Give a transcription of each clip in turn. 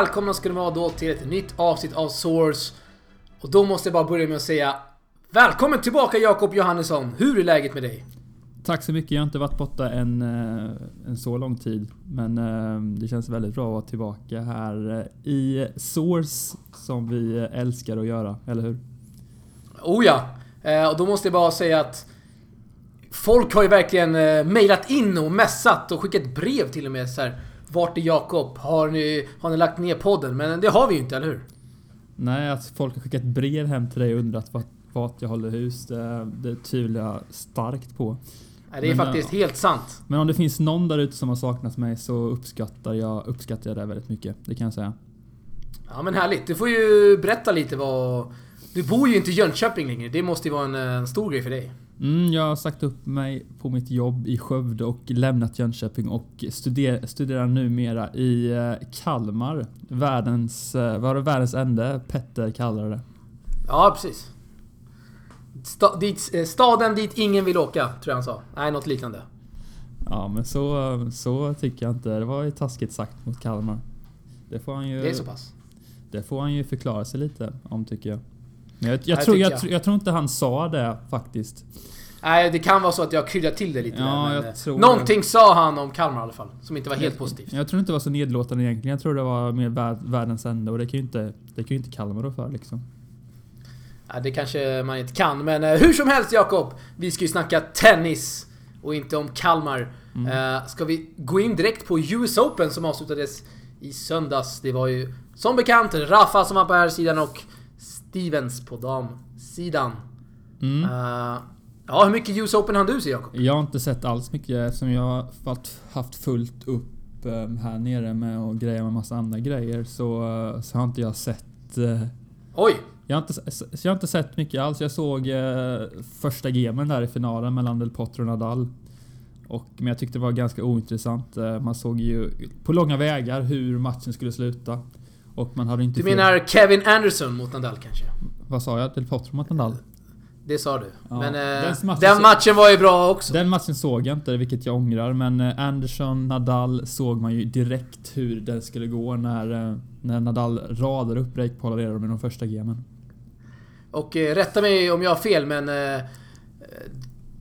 Välkomna ska ni vara då till ett nytt avsnitt av Source. Och då måste jag bara börja med att säga Välkommen tillbaka Jakob Johannesson! Hur är läget med dig? Tack så mycket. Jag har inte varit borta en, eh, en så lång tid. Men eh, det känns väldigt bra att vara tillbaka här eh, i Source som vi älskar att göra, eller hur? Oh ja! Och då måste jag bara säga att Folk har ju verkligen mejlat in och messat och skickat brev till och med så här. Vart är Jakob? Har ni, har ni lagt ner podden? Men det har vi ju inte, eller hur? Nej, att folk har skickat brev hem till dig och undrat vart, vart jag håller hus, det, det tvivlar jag starkt på. Nej, det är men, faktiskt helt sant. Men om det finns någon där ute som har saknat mig så uppskattar jag, uppskattar jag det väldigt mycket. Det kan jag säga. Ja men härligt. Du får ju berätta lite vad... Du bor ju inte i Jönköping längre. Det måste ju vara en, en stor grej för dig. Mm, jag har sagt upp mig på mitt jobb i Skövde och lämnat Jönköping och studer, studerar numera i eh, Kalmar. Världens, eh, var det, världens ände Petter kallade det. Ja, precis. Sta, dit, eh, staden dit ingen vill åka, tror jag han sa. Nej, något liknande. Ja, men så, så tycker jag inte. Det var ju taskigt sagt mot Kalmar. Det får han ju... Det är så pass? Det får han ju förklara sig lite om, tycker jag. Men jag, jag, tror, jag, jag. jag, tror inte han sa det faktiskt. Nej, det kan vara så att jag kryddar till det lite ja, där, men eh, Någonting det. sa han om Kalmar i alla fall. Som inte var helt positivt. Jag tror inte det var så nedlåtande egentligen. Jag tror det var mer världens ände och det kan ju inte, det kan inte Kalmar då för liksom. Ja, det kanske man inte kan, men uh, hur som helst Jakob! Vi ska ju snacka tennis och inte om Kalmar. Mm. Uh, ska vi gå in direkt på US Open som avslutades i söndags. Det var ju som bekant Rafa som var på här sidan och Stevens på damsidan. Mm. Uh, ja, hur mycket US Open har du sett Jakob? Jag har inte sett alls mycket eftersom jag har haft fullt upp här nere med att greja med massa andra grejer så, så har inte jag sett... Oj! Jag har, inte, jag har inte sett mycket alls. Jag såg eh, första gamen där i finalen mellan Del Potro och Nadal. Och, men jag tyckte det var ganska ointressant. Eh, man såg ju på långa vägar hur matchen skulle sluta. Och man hade inte du menar Kevin Anderson mot Nadal kanske? Vad sa jag? Del Potro mot Nadal? Det sa du. Ja, men eh, den, matchen, den matchen var ju bra också. Den matchen såg jag inte, vilket jag ångrar. Men eh, Anderson, Nadal såg man ju direkt hur den skulle gå när, eh, när Nadal radade upp breakbollar redan med de första gamen. Och eh, rätta mig om jag har fel men... Eh,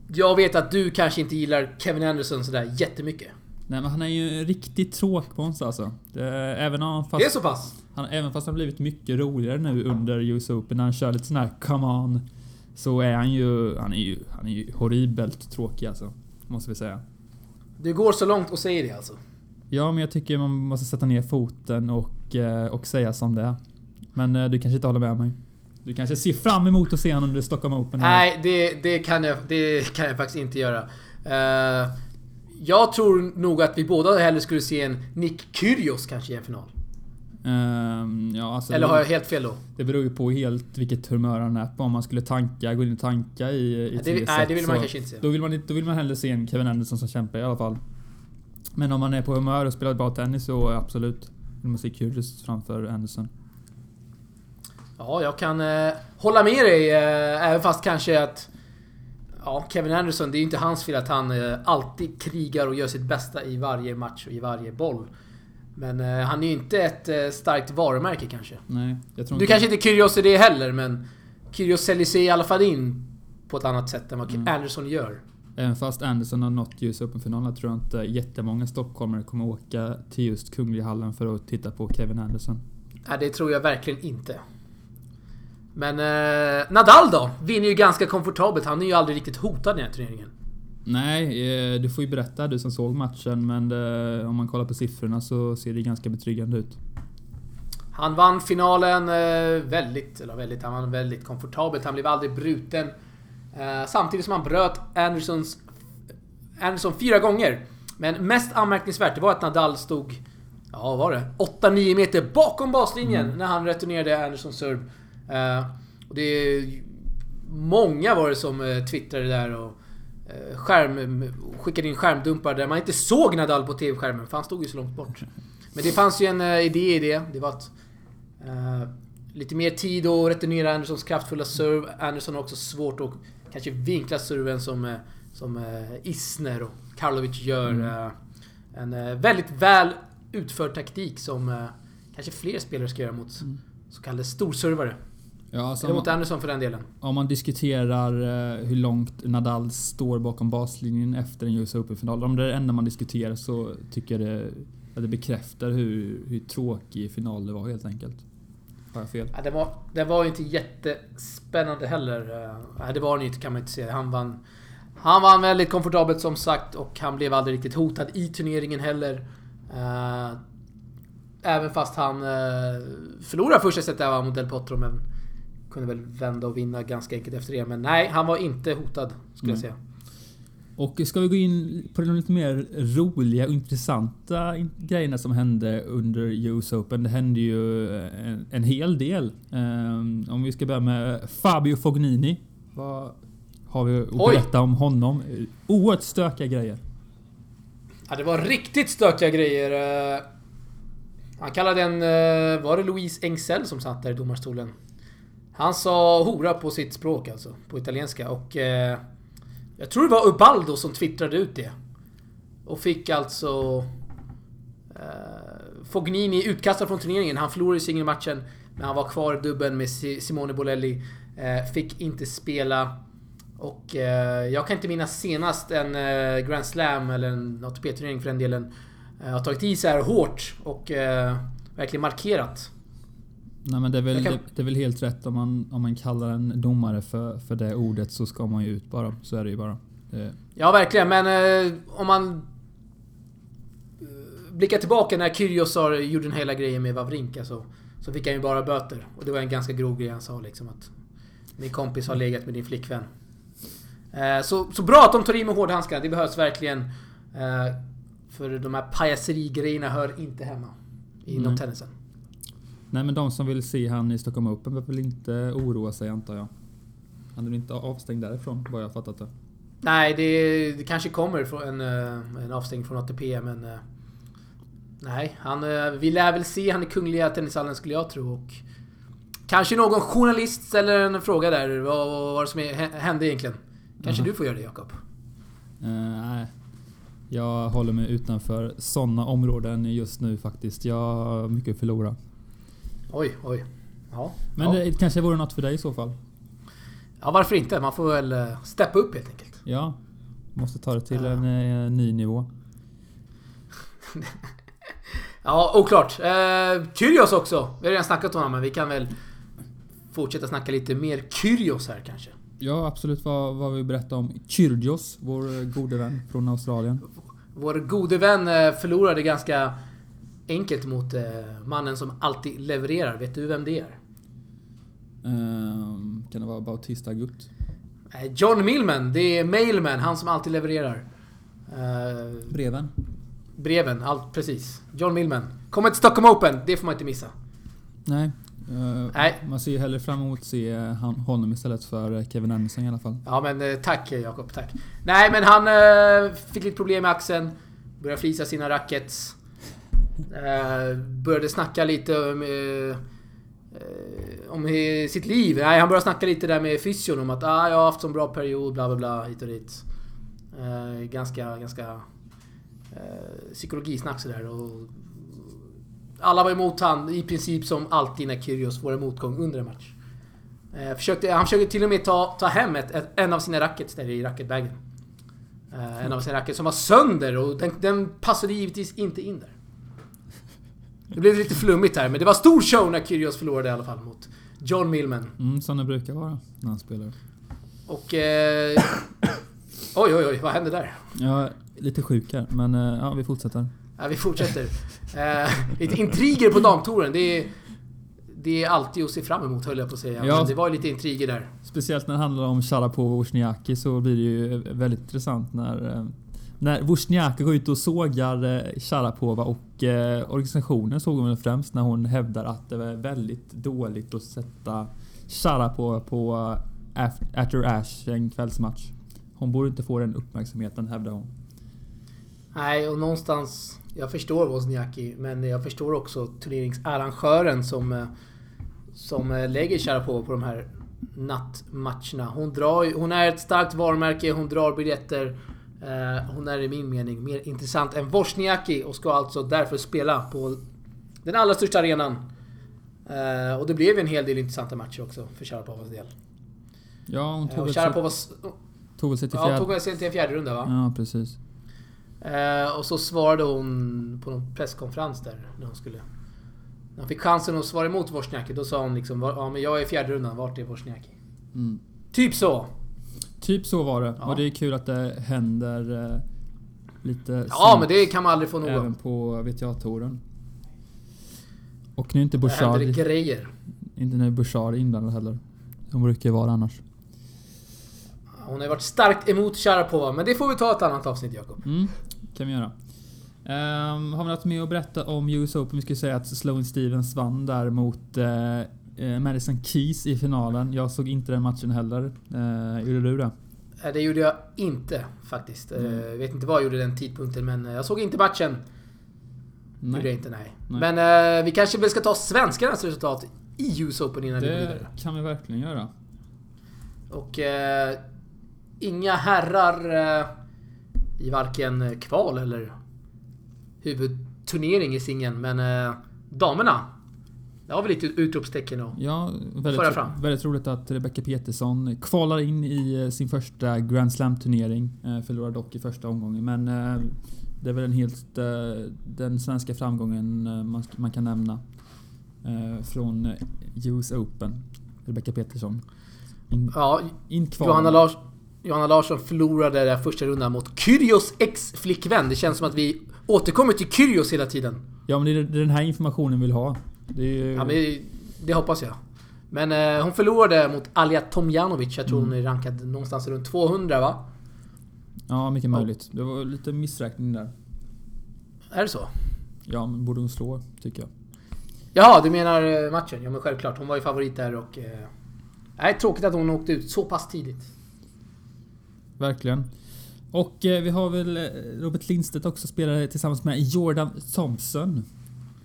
jag vet att du kanske inte gillar Kevin Anderson sådär jättemycket. Nej men han är ju en riktig tråkmåns alltså. Det, även om han fast, det är så pass? Han, även fast han har blivit mycket roligare nu under US Open när han kör lite sån här come on. Så är han ju... Han är ju, han är ju horribelt tråkig alltså. Måste vi säga. Du går så långt och säger det alltså? Ja men jag tycker man måste sätta ner foten och, eh, och säga som det är. Men eh, du kanske inte håller med mig? Du kanske ser fram emot att se honom under Stockholm Open? Nej, det, det, kan jag, det kan jag faktiskt inte göra. Uh, jag tror nog att vi båda hellre skulle se en Nick Kyrgios kanske i en final. Uh, ja, alltså Eller har jag helt fel då? Det beror ju på helt vilket humör han är på. Om man skulle tanka, gå in och tanka i, i det, Nej, det vill man kanske inte se. Då vill man, då vill man hellre se en Kevin Anderson som kämpar i alla fall. Men om man är på humör och spelar bra tennis så absolut. Vill man se Kyrgios framför Anderson. Ja, jag kan eh, hålla med dig. Eh, även fast kanske att... Ja, Kevin Anderson, det är ju inte hans fel att han eh, alltid krigar och gör sitt bästa i varje match och i varje boll. Men eh, han är ju inte ett eh, starkt varumärke kanske. Nej, jag tror Du inte... kanske inte Kyrgios är det heller, men... Kyrgios säljer sig i alla fall in på ett annat sätt än vad mm. Anderson gör. Även fast Anderson har nått US Open-finalen tror jag inte jättemånga stockholmare kommer åka till just Kunglihallen för att titta på Kevin Anderson. Nej, det tror jag verkligen inte. Men eh, Nadal då? Vinner ju ganska komfortabelt. Han är ju aldrig riktigt hotad i den här turneringen. Nej, eh, du får ju berätta du som såg matchen men eh, om man kollar på siffrorna så ser det ganska betryggande ut. Han vann finalen eh, väldigt, eller väldigt, han vann väldigt komfortabelt. Han blev aldrig bruten. Samtidigt som han bröt Andersons, Anderson fyra gånger. Men mest anmärkningsvärt det var att Nadal stod, ja var det? 8-9 meter bakom baslinjen mm. när han returnerade Andersons serve. Och det är många var det som twittrade där och skärm, skickade in skärmdumpar där man inte såg Nadal på TV-skärmen för han stod ju så långt bort. Men det fanns ju en uh, idé i det. Det var att lite mer tid att returnera Andersons kraftfulla serve. Anderson har också svårt att kanske vinkla serven som, som Isner och Karlovic gör. Mm. En väldigt väl utförd taktik som eh, kanske fler spelare ska göra mot mm. så kallade storservare. Ja, alltså Eller mot Anderson för den delen. Om man diskuterar eh, hur långt Nadal står bakom baslinjen efter en US Open-final. Om det är det enda man diskuterar så tycker jag det, att det bekräftar hur, hur tråkig final det var helt enkelt. Har jag fel? Ja, det, var, det var ju inte jättespännande heller. Nej, det var det inte kan man inte säga. Han vann, han vann väldigt komfortabelt som sagt och han blev aldrig riktigt hotad i turneringen heller. Uh, även fast han förlorade första setet mot Del Potro men kunde väl vända och vinna ganska enkelt efter det. Men nej, han var inte hotad skulle mm. jag säga. Och ska vi gå in på de lite mer roliga och intressanta grejerna som hände under US Open. Det hände ju en, en hel del. Um, om vi ska börja med Fabio Fognini. Vad har vi att Oj. berätta om honom? Oerhört stökiga grejer. Ja, det var riktigt stökiga grejer. Eh, han kallade en... Eh, var det Louise Engsell som satt där i domarstolen? Han sa hora på sitt språk alltså. På italienska och... Eh, jag tror det var Ubaldo som twittrade ut det. Och fick alltså... Eh, Fognini utkastad från turneringen. Han förlorade singelmatchen. Men han var kvar i dubben med Simone Bolelli. Eh, fick inte spela. Och eh, jag kan inte minnas senast en eh, Grand Slam eller en ATP-turnering för den delen eh, har tagit i så här hårt och eh, verkligen markerat. Nej men det är, väl, kan... det, är väl helt rätt om man, om man kallar en domare för, för det ordet så ska man ju ut bara. Så är det ju bara. Det... Ja verkligen men eh, om man eh, blickar tillbaka när Kyrgios gjorde den hela grejen med Wawrinka så, så fick han ju bara böter. Och det var en ganska grov grej han sa liksom att Min kompis har legat med din flickvän. Eh, så, så bra att de tar i med hårdhandskarna. Det behövs verkligen. Eh, för de här pajaseri-grejerna hör inte hemma inom mm. tennisen. Nej men de som vill se han i Stockholm Open behöver väl inte oroa sig antar jag. Han är inte avstängd därifrån vad jag fattat det. Nej, det, det kanske kommer en, eh, en avstängning från ATP men... Nej, han, vi lär väl se han i Kungliga Tennishallen skulle jag tro och... Kanske någon journalist ställer en fråga där vad, vad det som hände egentligen. Kanske mm. du får göra det Jakob? Uh, nej. Jag håller mig utanför sådana områden just nu faktiskt. Jag har mycket att förlora. Oj, oj. Ja. Men ja. det kanske vore något för dig i så fall? Ja, varför inte? Man får väl eh, steppa upp helt enkelt. Ja. Måste ta det till ja. en, en eh, ny nivå. ja, oklart. Eh, Kyrgios också. Vi har redan snackat om honom, men vi kan väl fortsätta snacka lite mer Kyrgios här kanske. Ja, absolut. Vad, vad vi berätta om Kyrgios, vår gode vän från Australien. Vår gode vän eh, förlorade ganska enkelt mot eh, mannen som alltid levererar. Vet du vem det är? Um, kan det vara Bautista Agut? John Millman. Det är Mailman, han som alltid levererar. Uh, breven? Breven, allt precis. John Millman. Kommer till Stockholm Open, det får man inte missa. Nej, Uh, Nej. Man ser ju hellre fram emot att se honom istället för Kevin Anderson i alla fall. Ja men eh, tack Jakob, tack. Nej men han uh, fick lite problem med axeln. Började flisa sina rackets. Eh, började snacka lite om, eh, om sitt liv. Nej, han började snacka lite där med fysion om att ah, jag har haft en bra period, bla bla bla, hit och dit. Eh, ganska, ganska eh, psykologisnack sådär. Och alla var emot han i princip som alltid när Kyrgios får en motgång under en match. Eh, försökte, han försökte till och med ta, ta hem ett, ett, en av sina rackets där i racketbagen. Eh, en av sina rackets som var sönder och den, den passade givetvis inte in där. Det blev lite flummigt här, men det var stor show när Kyrgios förlorade i alla fall mot John Millman. Mm, som det brukar vara när han spelar. Och... Eh, oj, oj, oj, vad hände där? Ja, lite sjuk här, men eh, ja, vi fortsätter. Ja, vi fortsätter. Eh, lite intriger på damtouren. Det är, det är alltid att se fram emot höll jag på att säga. Ja, Men det var lite intriger där. Speciellt när det handlar om Sharapov och Wozniacki så blir det ju väldigt intressant när eh, när Wozniacki går ut och sågar eh, Sharapova och eh, organisationen såg hon främst när hon hävdar att det var väldigt dåligt att sätta Sharapova på eh, After Ash en kvällsmatch. Hon borde inte få den uppmärksamheten hävdar hon. Nej, och någonstans jag förstår Wozniacki, men jag förstår också turneringsarrangören som, eh, som lägger Sharapova på på de här nattmatcherna. Hon, drar, hon är ett starkt varumärke, hon drar biljetter. Eh, hon är i min mening mer intressant än Wozniacki och ska alltså därför spela på den allra största arenan. Eh, och det blev ju en hel del intressanta matcher också för Sharapovas del. Ja, hon Eh, tog, sig, Sharapovas... tog väl sig till Ja, fjärde. tog väl sig till en fjärde runda va? Ja, precis. Eh, och så svarade hon på någon presskonferens där när hon skulle... När hon fick chansen att svara emot Wozniacki, då sa hon liksom Ja men jag är i fjärde rundan, vart är Wozniacki? Mm. Typ så! Typ så var det. Ja. Och det är kul att det händer eh, lite Ja men det kan man aldrig få nog även på VTA-touren. Och nu är inte Det Bouchard, grejer. inte nu är Bouchard inblandad heller. Som brukar vara annars. Hon har ju varit starkt emot Sharapova, men det får vi ta ett annat avsnitt Jakob. Mm, kan vi göra. Ehm, har vi något mer att berätta om US Open? Vi skulle säga att Sloane Stevens vann där mot eh, Madison Keys i finalen. Jag såg inte den matchen heller. Eh, gjorde du det? Eh, Det gjorde jag inte faktiskt. Eh, Mm. Jag vet inte vad jag gjorde den tidpunkten, men eh, jag såg inte matchen. Gjorde jag Nej. inte, nej. Nej. Men eh, vi kanske väl ska ta svenskarnas resultat i US Open innan vi går Det vidare. kan vi verkligen göra. Och eh, inga herrar eh, i varken kval eller huvudturnering i singeln, men eh, damerna. Där har vi lite utropstecken och Ja, Föra väldigt, fram. väldigt roligt att Rebecca Peterson kvalar in i eh, sin första Grand Slam-turnering. Eh, Förlorar dock i första omgången, men eh, det är väl den helt den svenska framgången man, man kan nämna. Från US Open. Rebecca Peterson. In, ja, in Johanna, Lars, Johanna Larsson förlorade den första rundan mot Kyrgios ex-flickvän. Det känns som att vi återkommer till Kyrgios hela tiden. Ja men det det är den här informationen vi vill ha. Ju, Ja, men det hoppas jag. Men eh, hon förlorade mot Alja Tomjanovic. Jag tror hon är rankad någonstans runt 200 va? ja, mycket möjligt. Det var lite missräkning där. Är det så? Ja, men borde hon slå, tycker jag. Jaha, du menar eh, matchen? Ja men självklart. Hon var ju favorit där och... Eh, nej, tråkigt att hon åkte ut så pass tidigt. Verkligen. Och eh, vi har väl eh, Robert Lindstedt också spelade tillsammans med Jordan Thompson.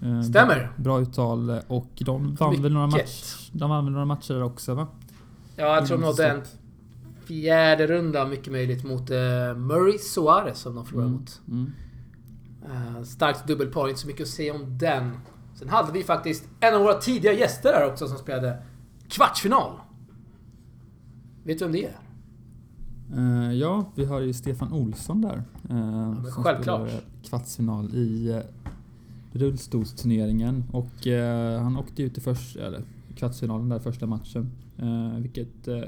Eh, Stämmer. Bra, bra uttal eh, och de vann väl några matcher. De vann väl några matcher där också va? Ja, jag tror de nådde en fjärde runda mycket möjligt mot eh, Murray Soares som de förlorade Mm. mot. Mm. Eh, starkt dubbelpar, inte så mycket att säga om den. Sen hade vi faktiskt en av våra tidiga gäster här också som spelade kvartsfinal. Vet du vem det är? Eh, ja, vi har ju Stefan Olsson där. eh, men som självklart. spelade kvartsfinal i rullstolsturneringen. Och eh, han åkte ut i först, eller, kvartsfinalen där första matchen. Eh, vilket, eh,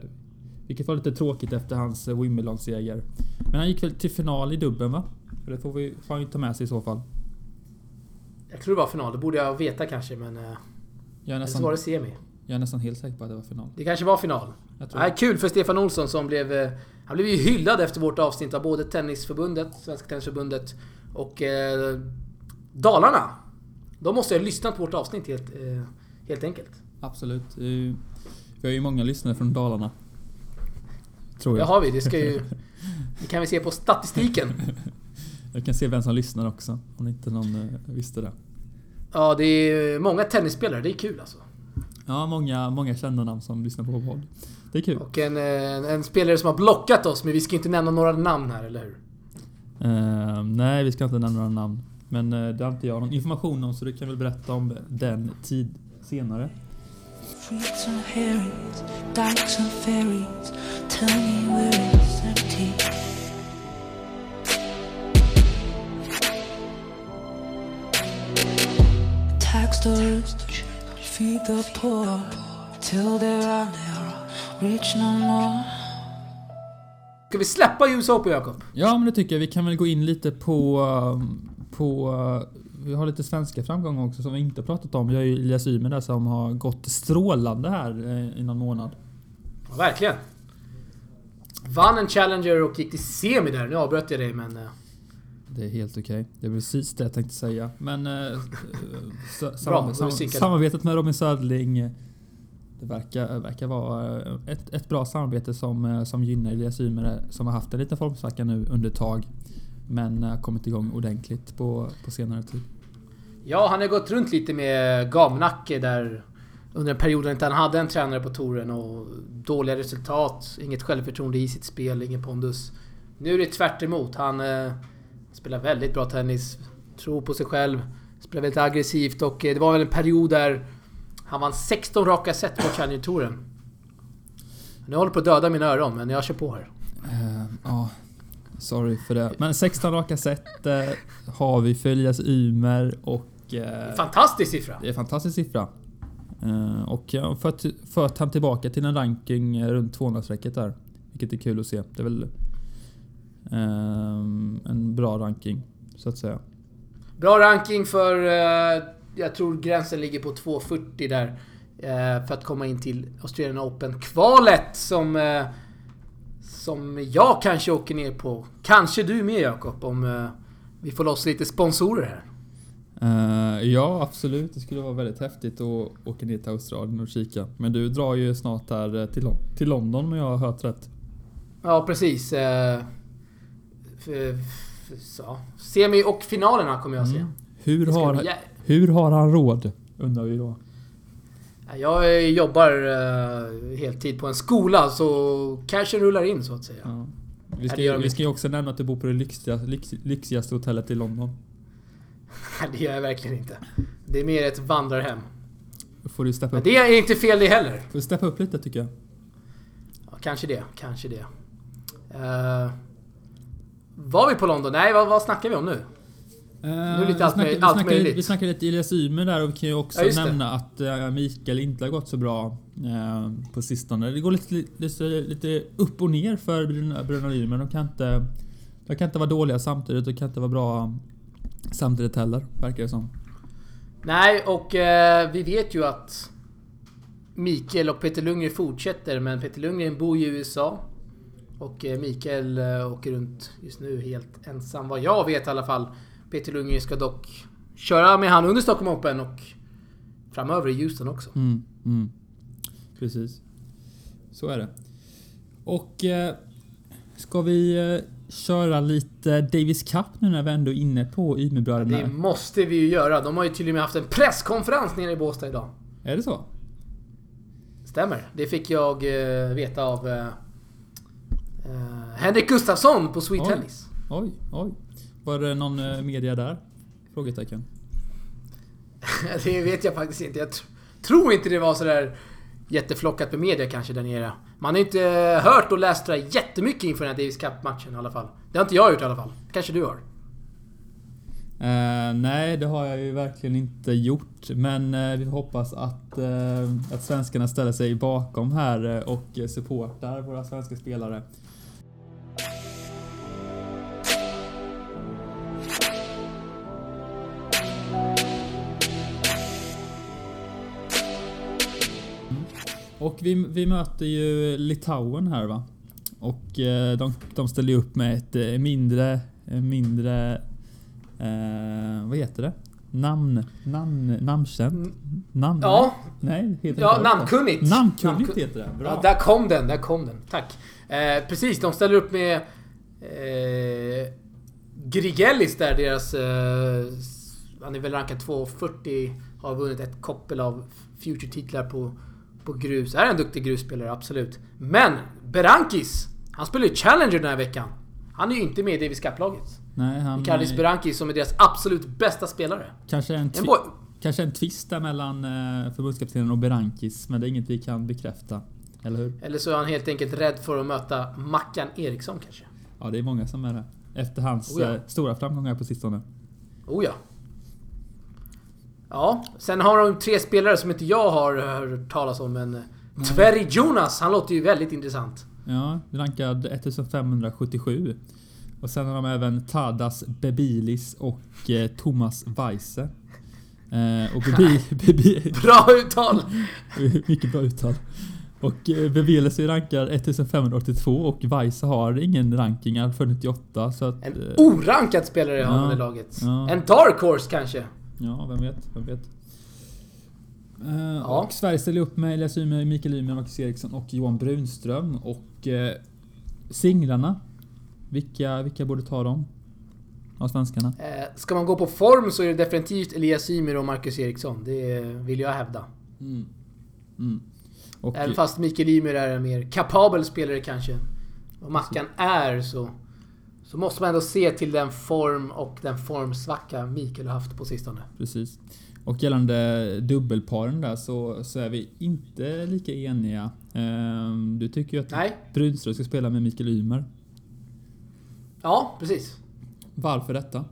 vilket var lite tråkigt efter hans eh, Wimbledon-seger. Men han gick väl till final i dubben va? För det får, vi, får han ju ta med sig i så fall. Jag tror det var final, det borde jag veta kanske men... Eh, Jag är, eller så var nästan, det semi. jag är nästan helt säker på att det var final. Det kanske var final. Jag tror Nej, kul för Stefan Olsson som blev... eh, Han blev ju hyllad efter vårt avsnitt av både Tennisförbundet, Svenska Tennisförbundet och Dalarna. De måste ha lyssnat på vårt avsnitt helt, eh, helt enkelt. Absolut. Vi har ju många lyssnare från Dalarna. Tror Det jag. har vi, det ska ju... Det kan vi se på statistiken. Jag kan se vem som lyssnar också. Om inte någon eh, visste det. Ja, det är många tennisspelare, det är kul alltså. Ja, många, många kända namn som lyssnar på vår podd. Det är kul. Och en, eh, en spelare som har blockat oss, men vi ska inte nämna några namn här, eller hur? Eh, nej, vi ska inte nämna några namn. Men eh, det har inte jag någon information om så du kan väl berätta om den tid senare. Fruits and herrings, dykes and ferries. Tell me where it's empty. Tax the rich, feed the poor, till there are never rich no more. Ska vi släppa US Open, Jakob? Ja, men det tycker jag. Vi kan väl gå in lite på... um, på uh, vi har lite svenska framgångar också som vi inte pratat om. Vi har ju Elias Ymer där som har gått strålande här eh, i någon månad. Ja, verkligen. Vann en Challenger och gick till semi där. Nu avbröt jag dig, men... eh, Det är helt okej. Det är precis det jag tänkte säga. Men... eh, eh, Bra, sam, samarbetet med Robin Södling eh, det verkar, verkar vara eh, ett, ett bra samarbete som, eh, som gynnar Elias Ymer eh, som har haft en liten formsvacka nu under ett tag. Men har kommit igång ordentligt på, på senare tid. Ja, han har gått runt lite med gamnacke där under en period när han hade en tränare på touren och dåliga resultat, inget självförtroende i sitt spel, ingen pondus. Nu är det tvärt emot. Han eh, spelar väldigt bra tennis, tror på sig själv, spelar väldigt aggressivt och eh, det var väl en period där han vann 16 raka set på Challenger-touren. Nu håller på att döda mina öron, men jag kör på här. Eh, Ja, sorry för det. Men 16 raka set eh, har vi för Elias Ymer och... eh, Fantastisk siffra! Det är en fantastisk siffra. Eh, och jag har fört, fört han tillbaka till en ranking eh, runt 200-strecket där. Vilket är kul att se. Det är väl eh, en bra ranking, så att säga. Bra ranking för... Eh, jag tror gränsen ligger på 2.40 där. För att komma in till Australian Open-kvalet som... Som jag kanske åker ner på. Kanske du med Jakob, om eh, vi får loss lite sponsorer här. Eh, ja, absolut. Det skulle vara väldigt häftigt att åka ner till Australien och kika. Men du drar ju snart här eh, till, till London om jag har hört rätt. Ja, precis. F- så. Semi och finalerna kommer jag se. Mm. Hur, har, bli hur har han råd? Undrar vi då. Jag jobbar eh, heltid på en skola, så cashen rullar in så att säga. Ja. Vi, ska, ju- vi ska ju också nämna att du bor på det lyxiga, lyx, lyxigaste hotellet i London. det gör jag verkligen inte. Det är mer ett vandrarhem. Får du steppa Men upp, det är inte fel det heller. får du steppa upp lite tycker jag. Ja, kanske det, kanske det. Uh, var vi på London? Nej, vad, vad snackar vi om nu? Är lite vi allt vi allt snackar- möjligt. Vi snackar lite Elias Ymer där och vi kan ju också Ja, just det. nämna att eh, Mikael inte har gått så bra eh, på sistone. Det går lite, lite, lite upp och ner för Bruna Ymer. De kan inte... De kan inte vara dåliga samtidigt och kan inte vara bra samtidigt heller, verkar det som. Nej, och eh, vi vet ju att Mikael och Peter Lundgren fortsätter, men Peter Lundgren bor ju i USA. Och Mikael åker runt just nu helt ensam, vad jag vet i alla fall. Peter Lundgren ska dock köra med han under Stockholm Open och framöver i Houston också. Mm, mm. Precis. Så är det. Och eh, ska vi eh, köra lite Davis Cup nu när vi ändå är inne på Ymerbröderna? Det måste vi ju göra. De har ju till och med haft en presskonferens nere i Båstad idag. Är det så? Stämmer. Det fick jag eh, veta av eh, eh, Henrik Gustafsson på Sweet Oj. Tennis. Oj, oj. Var det någon eh, media där? Frågetecken. det vet jag faktiskt inte. Jag tr- tror inte det var sådär jätteflockat med media kanske där nere. Man har inte eh, hört och läst det där jättemycket inför den här Davis Cup-matchen i alla fall. Det har inte jag gjort i alla fall. Kanske du har? Eh, nej, det har jag ju verkligen inte gjort. Men eh, vi hoppas att, eh, att svenskarna ställer sig bakom här och supportar våra svenska spelare. Och vi, vi möter ju Litauen här va? Och eh, de, de ställer ju upp med ett eh, mindre, eh, mindre Eh, vad heter det? Namn... Namn... Namnkänt? Namn? Ja, Nej, heter det ja alls namnkunnigt. det. Namnkunnigt Namnku- heter det. Bra. Ja, där kom den, där kom den. Tack. Eh, precis, de ställer upp med eh, Grigellis där, deras... Eh, han är väl rankad 240, har vunnit ett koppel av Future-titlar på, på grus. Är en duktig grusspelare, absolut. Men Berankis, han spelar ju Challenger den här veckan. Han är ju inte med i Davis Cup-laget. Nej, han... Mikalis eh, Berankis som är deras absolut bästa spelare. Kanske en, En kanske en twist där mellan eh, förbundskaptenen och Berankis, men det är inget vi kan bekräfta. Eller hur? eller så är han helt enkelt rädd för att möta Mackan Eriksson kanske. Ja, det är många som är det. Efter hans Oh ja. eh, stora framgångar på sistone. Oh ja. Ja, sen har de tre spelare som inte jag har hört talas om, men Tveri Jonas, han låter ju väldigt intressant. Ja, rankad 1577. Och sen har de även Tadas Bebilis och eh, Thomas Weise. Eh, och Bebi, Bebi, Bra uttal! mycket bra uttal. Och eh, Bebilis är rankad 1582 och Weise har ingen ranking, han för 98 så att... En orankad spelare har Ja, man i laget. ja. En dark horse kanske. Ja, vem vet, vem vet. Eh, Ja. Och Sverige ställer upp med Elias Ymer, Mikael Ymer, Marcus Eriksson och Johan Brunström. Och eh, singlarna. Vilka, vilka borde ta dem? Av svenskarna? Eh, ska man gå på form så är det definitivt Elias Ymer och Marcus Eriksson. Det vill jag hävda. Mm. Mm. Och, Även fast Mikael Ymer är en mer kapabel spelare kanske. Och Mackan är så... så måste man ändå se till den form och den formsvacka Mikael har haft på sistone. Precis. Och gällande dubbelparen där så, så är vi inte lika eniga. Ehm, Du tycker ju att Nej. Brunström ska spela med Mikael Ymer. Ja, precis. Varför detta?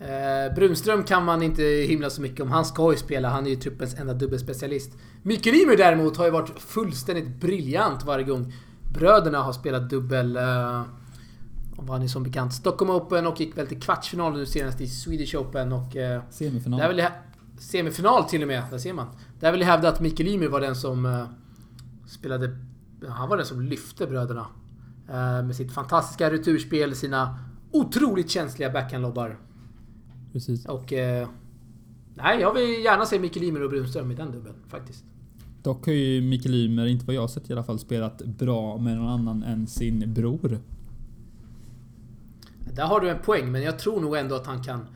Eh, Brunström kan man inte himla så mycket om. Han ska ju spela, han är ju truppens enda dubbelspecialist. Mikael Ymer däremot har ju varit fullständigt briljant varje gång bröderna har spelat dubbel. Eh, och vann ju som bekant Stockholm Open och gick väl till kvartsfinal nu senast i Swedish Open och... Eh, Semifinal? där vill jag, semifinal till och med, där ser man. Där vill jag hävda att Mikael Ymer var den som eh, spelade... Han var den som lyfte bröderna. Eh, med sitt fantastiska returspel, sina otroligt känsliga backhandlobbar. Precis. Och... Nej, jag vill gärna se Mikael Ymer och Brunström i den dubbeln faktiskt. Dock har ju Mikael Ymer, inte vad jag har sett i alla fall, spelat bra med någon annan än sin bror. Där har du en poäng, men jag tror nog ändå att han kan...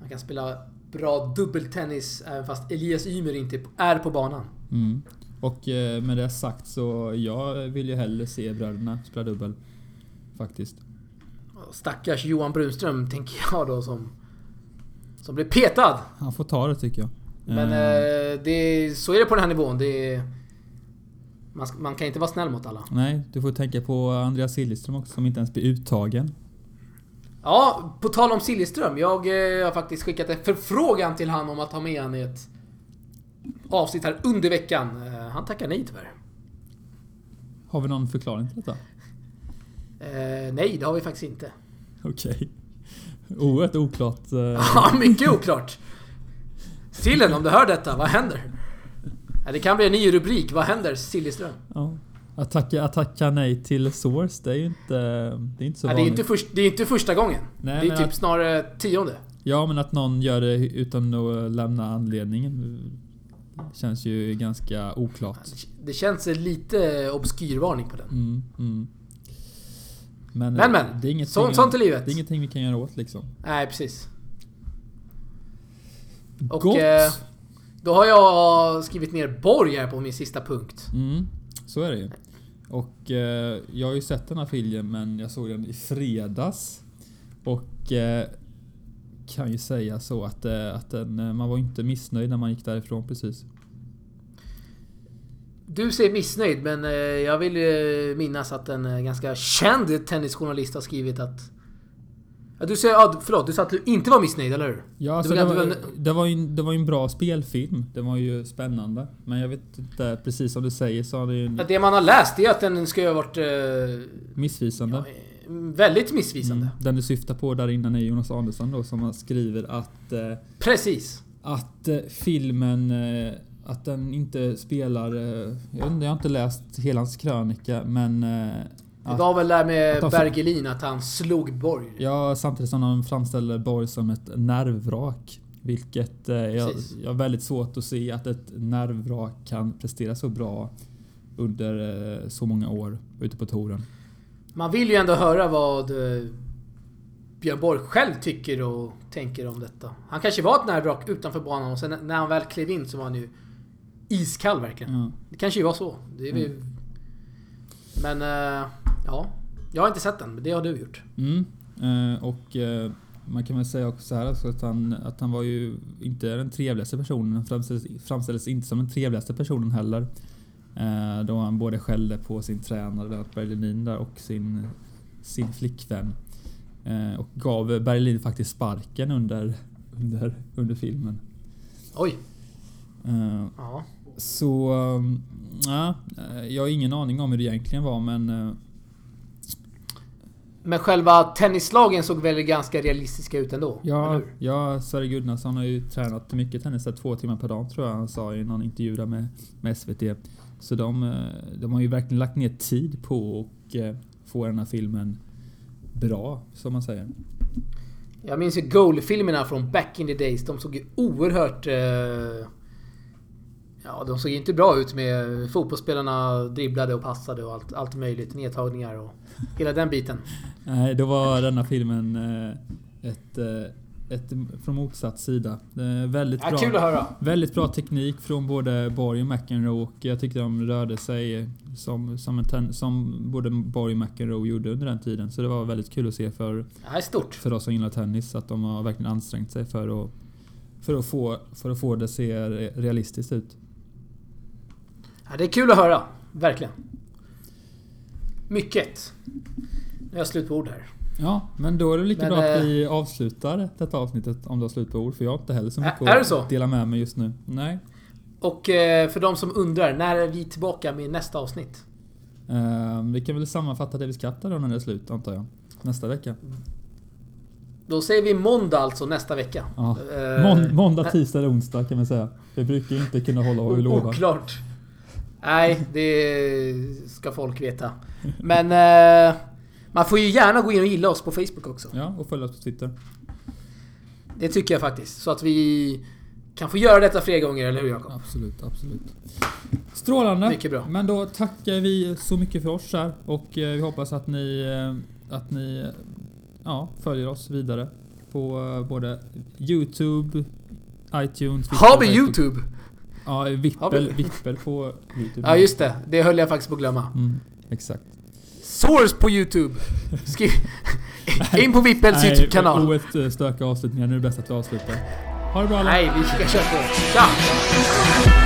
Han kan spela bra dubbeltennis även fast Elias Ymer inte är på banan. Mm. Och eh, med det sagt så jag vill ju hellre se bröderna spela dubbel. Faktiskt. Stackars Johan Brunström, tänker jag då, som... Som blev petad. Han får ta det tycker jag. Men Eh, eh, det, så är det på den här nivån. Det man, man kan inte vara snäll mot alla. Nej, du får tänka på Andreas Siljeström också som inte ens blir uttagen. Ja, på tal om Siljeström. Jag eh, har faktiskt skickat en förfrågan till han om att ha med han i ett avsnitt här under veckan. Eh, han tackar nej tyvärr. Har vi någon förklaring till detta? Eh, nej, det har vi faktiskt inte. Okej. Oerhört oklart. eh, Ja, mycket oklart. Sillen, om du hör detta, vad händer? Det kan bli en ny rubrik. Vad händer Siljeström? ja. Att tacka, att tacka nej till Source, det är ju inte, det är inte så Ja, det, är vanligt. inte först, det är inte första gången. Nej, det är typ att- snarare tionde. Ja, men att någon gör det utan att lämna anledningen känns ju ganska oklart. Det känns lite obskyrvarning på den. Mm, mm. Men, Men, men. det är Så, sånt är livet. Det är ingenting vi kan göra åt liksom. Nej, precis. Och Gott! eh, då har jag skrivit ner Borg här på min sista punkt. Mm, så är det ju. Och eh, jag har ju sett den här filmen men jag såg den i fredags. Och eh, kan ju säga så att, eh, att den, eh, man var inte missnöjd när man gick därifrån precis. Du ser missnöjd, men eh, jag vill minnas att en eh, ganska känd tennisjournalist har skrivit att... Ja, du säger... Ja, förlåt, du sa att du inte var missnöjd, eller hur? Ja, alltså, Det var- var, det var ju, en- det var ju en bra spelfilm. Den var ju spännande. Men jag vet inte, precis som du säger så har det ju Ja, det man har läst är att den ska ju ha varit... Eh, missvisande. ja, eh, väldigt missvisande. Mm. Den du syftar på där innan är Jonas Andersson då som skriver att eh, Precis. att eh, filmen eh, att den inte spelar... eh, Jag, vet inte, jag har inte läst hela hans krönika men... Det var väl där med att Bergelin, att han slog Borg. ja, samtidigt som de framställer Borg som ett nervvrak. Vilket eh, jag, har väldigt svårt att se att ett nervvrak kan prestera så bra under eh, så många år ute på touren. Man vill ju ändå höra vad eh, Björn Borg själv tycker och tänker om detta. Han kanske var ett nervvrak utanför banan och sen när han väl klev in så var han ju iskall verkligen. Ja. Det kanske ju var så. Det är. Mm. Men, eh, ja. Jag har inte sett den, men det har du gjort. Mm. Eh, och eh, man kan väl säga också så här alltså att, han, att han var ju inte den trevligaste personen. Han framställdes, framställdes inte som den trevligaste personen heller. Eh, då han både skällde på sin tränare Lennart Berlin där och sin, sin flickvän. Eh, och gav Berlin faktiskt sparken under, under, under filmen. Oj. Eh, Ja. så... um, Ja, eh, jag har ingen aning om hur det egentligen var men... Men själva tennislagen såg väl ganska realistiska ut ändå? Ja, ja Sverre Gudnason har ju tränat mycket tennis där, två timmar per dag tror jag han sa i någon intervju där med, med SVT. Så de, eh, de har ju verkligen lagt ner tid på att eh, få den här filmen bra, som man säger. Jag minns ju Goal-filmerna från back in the days. De såg ju oerhört... Eh, ja, de såg inte bra ut med fotbollsspelarna dribblade och passade och allt, allt möjligt. Nedtagningar och hela den biten. Nej, då var denna filmen eh, ett, eh, ett från motsatt sida. Är väldigt Ja, bra. kul att höra. Väldigt bra teknik från både Borg och McEnroe och jag tyckte de rörde sig som, som, en ten, som både Borg och McEnroe gjorde under den tiden. Så det var väldigt kul att se för, Det här är stort. för oss som gillar tennis att de har verkligen ansträngt sig för att, för att, få, för att få det att se re- realistiskt ut. Ja, det är kul att höra. Verkligen. Mycket. Nu är jag slut på ord här. Ja, men då är det lika Men, bra att eh, vi avslutar detta avsnittet om du har slut på ord. För jag har inte heller så mycket är det att så? dela med mig just nu. Nej. Och eh, för de som undrar, när är vi tillbaka med nästa avsnitt? Eh, vi kan väl sammanfatta Davis Cup då när det är slut antar jag. Nästa vecka. Då säger vi måndag alltså nästa vecka. Ja. Eh, Mån, måndag, tisdag eller onsdag kan man säga. Vi brukar inte kunna hålla vad vi lovar. Oklart. Nej, det ska folk veta. Men eh, man får ju gärna gå in och gilla oss på Facebook också. Ja, och följ oss på Twitter. Det tycker jag faktiskt. Så att vi kan få göra detta fler gånger, eller hur Jakob? Absolut, absolut. Strålande. Mycket bra. Men då tackar vi så mycket för oss här och eh, vi hoppas att ni, eh, att ni ja, följer oss vidare på eh, både Youtube, iTunes, Har vi Facebook. YouTube? Ja, Vippel, vi? Vippel på Youtube. Ja, just det. Det höll jag faktiskt på att glömma. Mm, exakt. Source på YouTube! Skriv... In på Vippels YouTube-kanal. oet eh, stökiga avslutningar. Nu är det bäst att vi avslutar. Ha det bra alla. Nej, vi ska köra på. Tja!